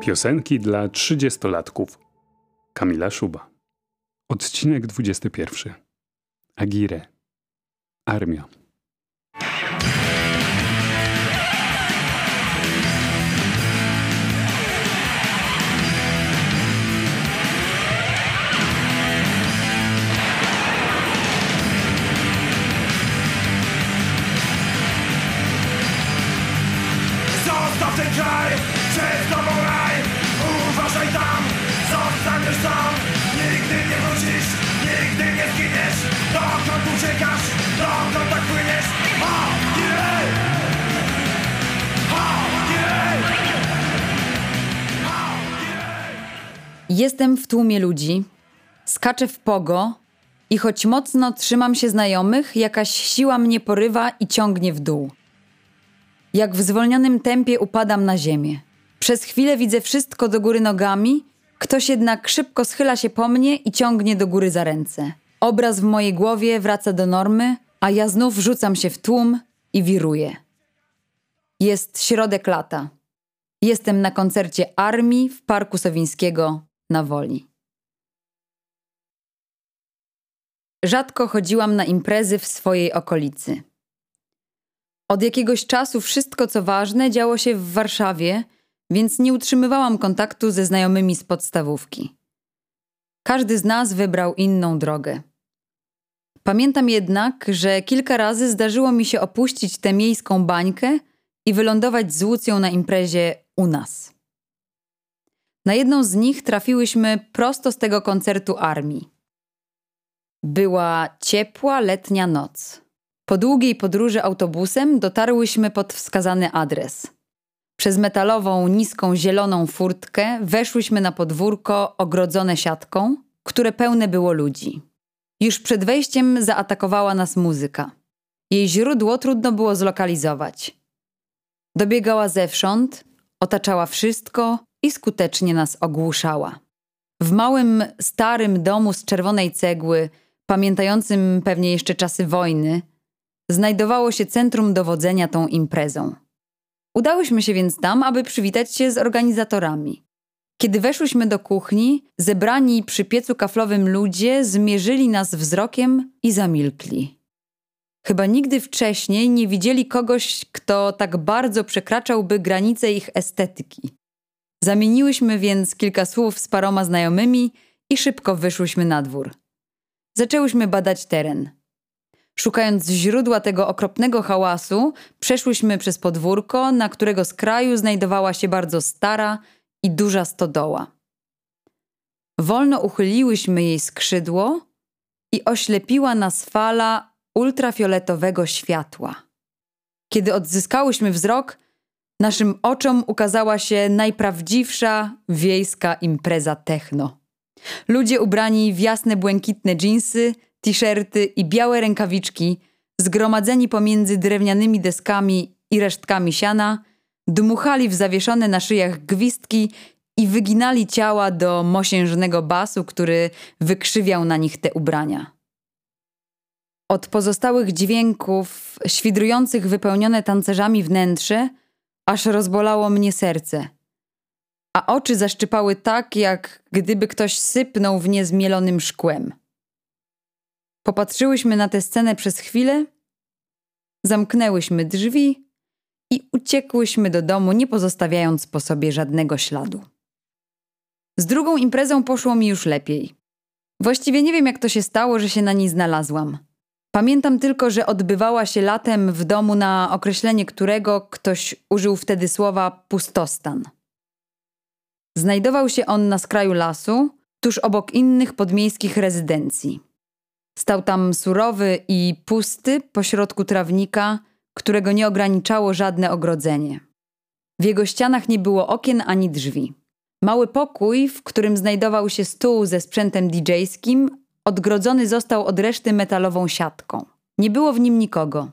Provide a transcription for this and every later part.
Piosenki dla trzydziestolatków. Kamila Szuba. Odcinek 21. Agire. Armia. Uciekasz, dokąd tak płyniesz Ha, jej! Jestem w tłumie ludzi, skaczę w pogo i choć mocno trzymam się znajomych, jakaś siła mnie porywa i ciągnie w dół. Jak w zwolnionym tempie upadam na ziemię. Przez chwilę widzę wszystko do góry nogami, ktoś jednak szybko schyla się po mnie i ciągnie do góry za ręce. Obraz w mojej głowie wraca do normy, a ja znów rzucam się w tłum i wiruję. Jest środek lata. Jestem na koncercie armii w Parku Sowińskiego na Woli. Rzadko chodziłam na imprezy w swojej okolicy. Od jakiegoś czasu wszystko, co ważne, działo się w Warszawie, więc nie utrzymywałam kontaktu ze znajomymi z podstawówki. Każdy z nas wybrał inną drogę. Pamiętam jednak, że kilka razy zdarzyło mi się opuścić tę miejską bańkę i wylądować z Łucją na imprezie u nas. Na jedną z nich trafiłyśmy prosto z tego koncertu armii. Była ciepła letnia noc. Po długiej podróży autobusem dotarłyśmy pod wskazany adres. Przez metalową, niską, zieloną furtkę weszłyśmy na podwórko ogrodzone siatką, które pełne było ludzi. Już przed wejściem zaatakowała nas muzyka. Jej źródło trudno było zlokalizować. Dobiegała zewsząd, otaczała wszystko i skutecznie nas ogłuszała. W małym, starym domu z czerwonej cegły, pamiętającym pewnie jeszcze czasy wojny, znajdowało się centrum dowodzenia tą imprezą. Udałyśmy się więc tam, aby przywitać się z organizatorami. Kiedy weszłyśmy do kuchni, zebrani przy piecu kaflowym ludzie zmierzyli nas wzrokiem i zamilkli. Chyba nigdy wcześniej nie widzieli kogoś, kto tak bardzo przekraczałby granice ich estetyki. Zamieniłyśmy więc kilka słów z paroma znajomymi i szybko wyszłyśmy na dwór. Zaczęłyśmy badać teren. Szukając źródła tego okropnego hałasu, przeszłyśmy przez podwórko, na którego skraju znajdowała się bardzo stara i duża stodoła. Wolno uchyliłyśmy jej skrzydło i oślepiła nas fala ultrafioletowego światła. Kiedy odzyskałyśmy wzrok, naszym oczom ukazała się najprawdziwsza wiejska impreza techno. Ludzie ubrani w jasne błękitne dżinsy, t-shirty i białe rękawiczki, zgromadzeni pomiędzy drewnianymi deskami i resztkami siana, dmuchali w zawieszone na szyjach gwizdki i wyginali ciała do mosiężnego basu, który wykrzywiał na nich te ubrania. Od pozostałych dźwięków, świdrujących wypełnione tancerzami wnętrze, aż rozbolało mnie serce. A oczy zaszczypały tak, jak gdyby ktoś sypnął w nie zmielonym szkłem. Popatrzyłyśmy na tę scenę przez chwilę, zamknęłyśmy drzwi i uciekłyśmy do domu, nie pozostawiając po sobie żadnego śladu. Z drugą imprezą poszło mi już lepiej. Właściwie nie wiem, jak to się stało, że się na niej znalazłam. Pamiętam tylko, że odbywała się latem w domu, na określenie którego ktoś użył wtedy słowa pustostan. Znajdował się on na skraju lasu, tuż obok innych podmiejskich rezydencji. Stał tam surowy i pusty pośrodku trawnika, którego nie ograniczało żadne ogrodzenie. W jego ścianach nie było okien ani drzwi. Mały pokój, w którym znajdował się stół ze sprzętem DJ-skim, odgrodzony został od reszty metalową siatką. Nie było w nim nikogo.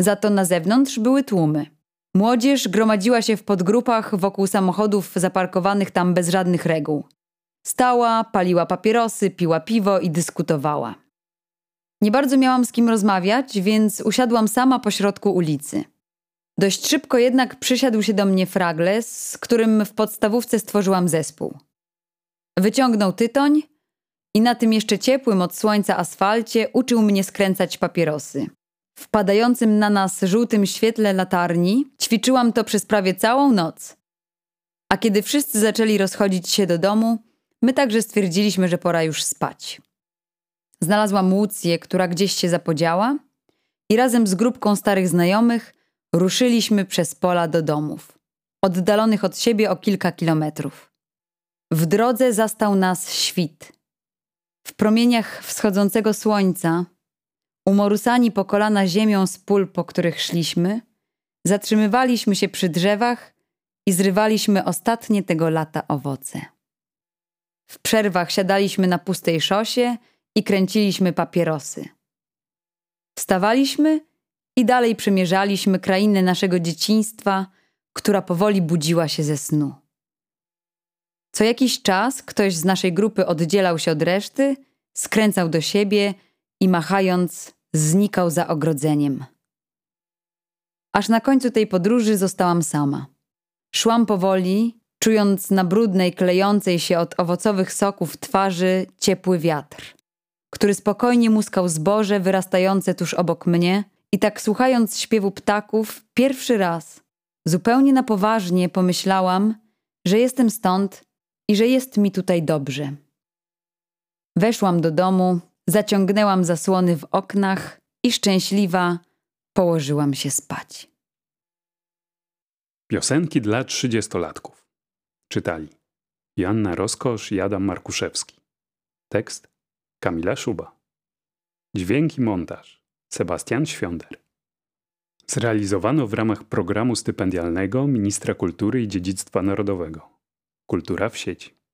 Za to na zewnątrz były tłumy. Młodzież gromadziła się w podgrupach wokół samochodów zaparkowanych tam bez żadnych reguł. Stała, paliła papierosy, piła piwo i dyskutowała. Nie bardzo miałam z kim rozmawiać, więc usiadłam sama pośrodku ulicy. Dość szybko jednak przysiadł się do mnie Fragles, z którym w podstawówce stworzyłam zespół. Wyciągnął tytoń i na tym jeszcze ciepłym od słońca asfalcie uczył mnie skręcać papierosy. W padającym na nas żółtym świetle latarni ćwiczyłam to przez prawie całą noc. A kiedy wszyscy zaczęli rozchodzić się do domu, my także stwierdziliśmy, że pora już spać. Znalazłam Łucję, która gdzieś się zapodziała i razem z grupką starych znajomych ruszyliśmy przez pola do domów, oddalonych od siebie o kilka kilometrów. W drodze zastał nas świt. W promieniach wschodzącego słońca, umorusani po kolana ziemią z pól, po których szliśmy, zatrzymywaliśmy się przy drzewach i zrywaliśmy ostatnie tego lata owoce. W przerwach siadaliśmy na pustej szosie i kręciliśmy papierosy. Wstawaliśmy i dalej przemierzaliśmy krainę naszego dzieciństwa, która powoli budziła się ze snu. Co jakiś czas ktoś z naszej grupy oddzielał się od reszty, skręcał do siebie i machając znikał za ogrodzeniem. Aż na końcu tej podróży zostałam sama. Szłam powoli, czując na brudnej, klejącej się od owocowych soków twarzy ciepły wiatr, który spokojnie muskał zboże wyrastające tuż obok mnie i tak słuchając śpiewu ptaków, pierwszy raz, zupełnie na poważnie pomyślałam, że jestem stąd i że jest mi tutaj dobrze. Weszłam do domu, zaciągnęłam zasłony w oknach i szczęśliwa położyłam się spać. Piosenki dla trzydziestolatków. Czytali Joanna Roskosz i Adam Markuszewski. Tekst Kamila Szuba. Dźwięk i montaż Sebastian Świąder. Zrealizowano w ramach programu stypendialnego Ministra Kultury i Dziedzictwa Narodowego. Kultura w sieci.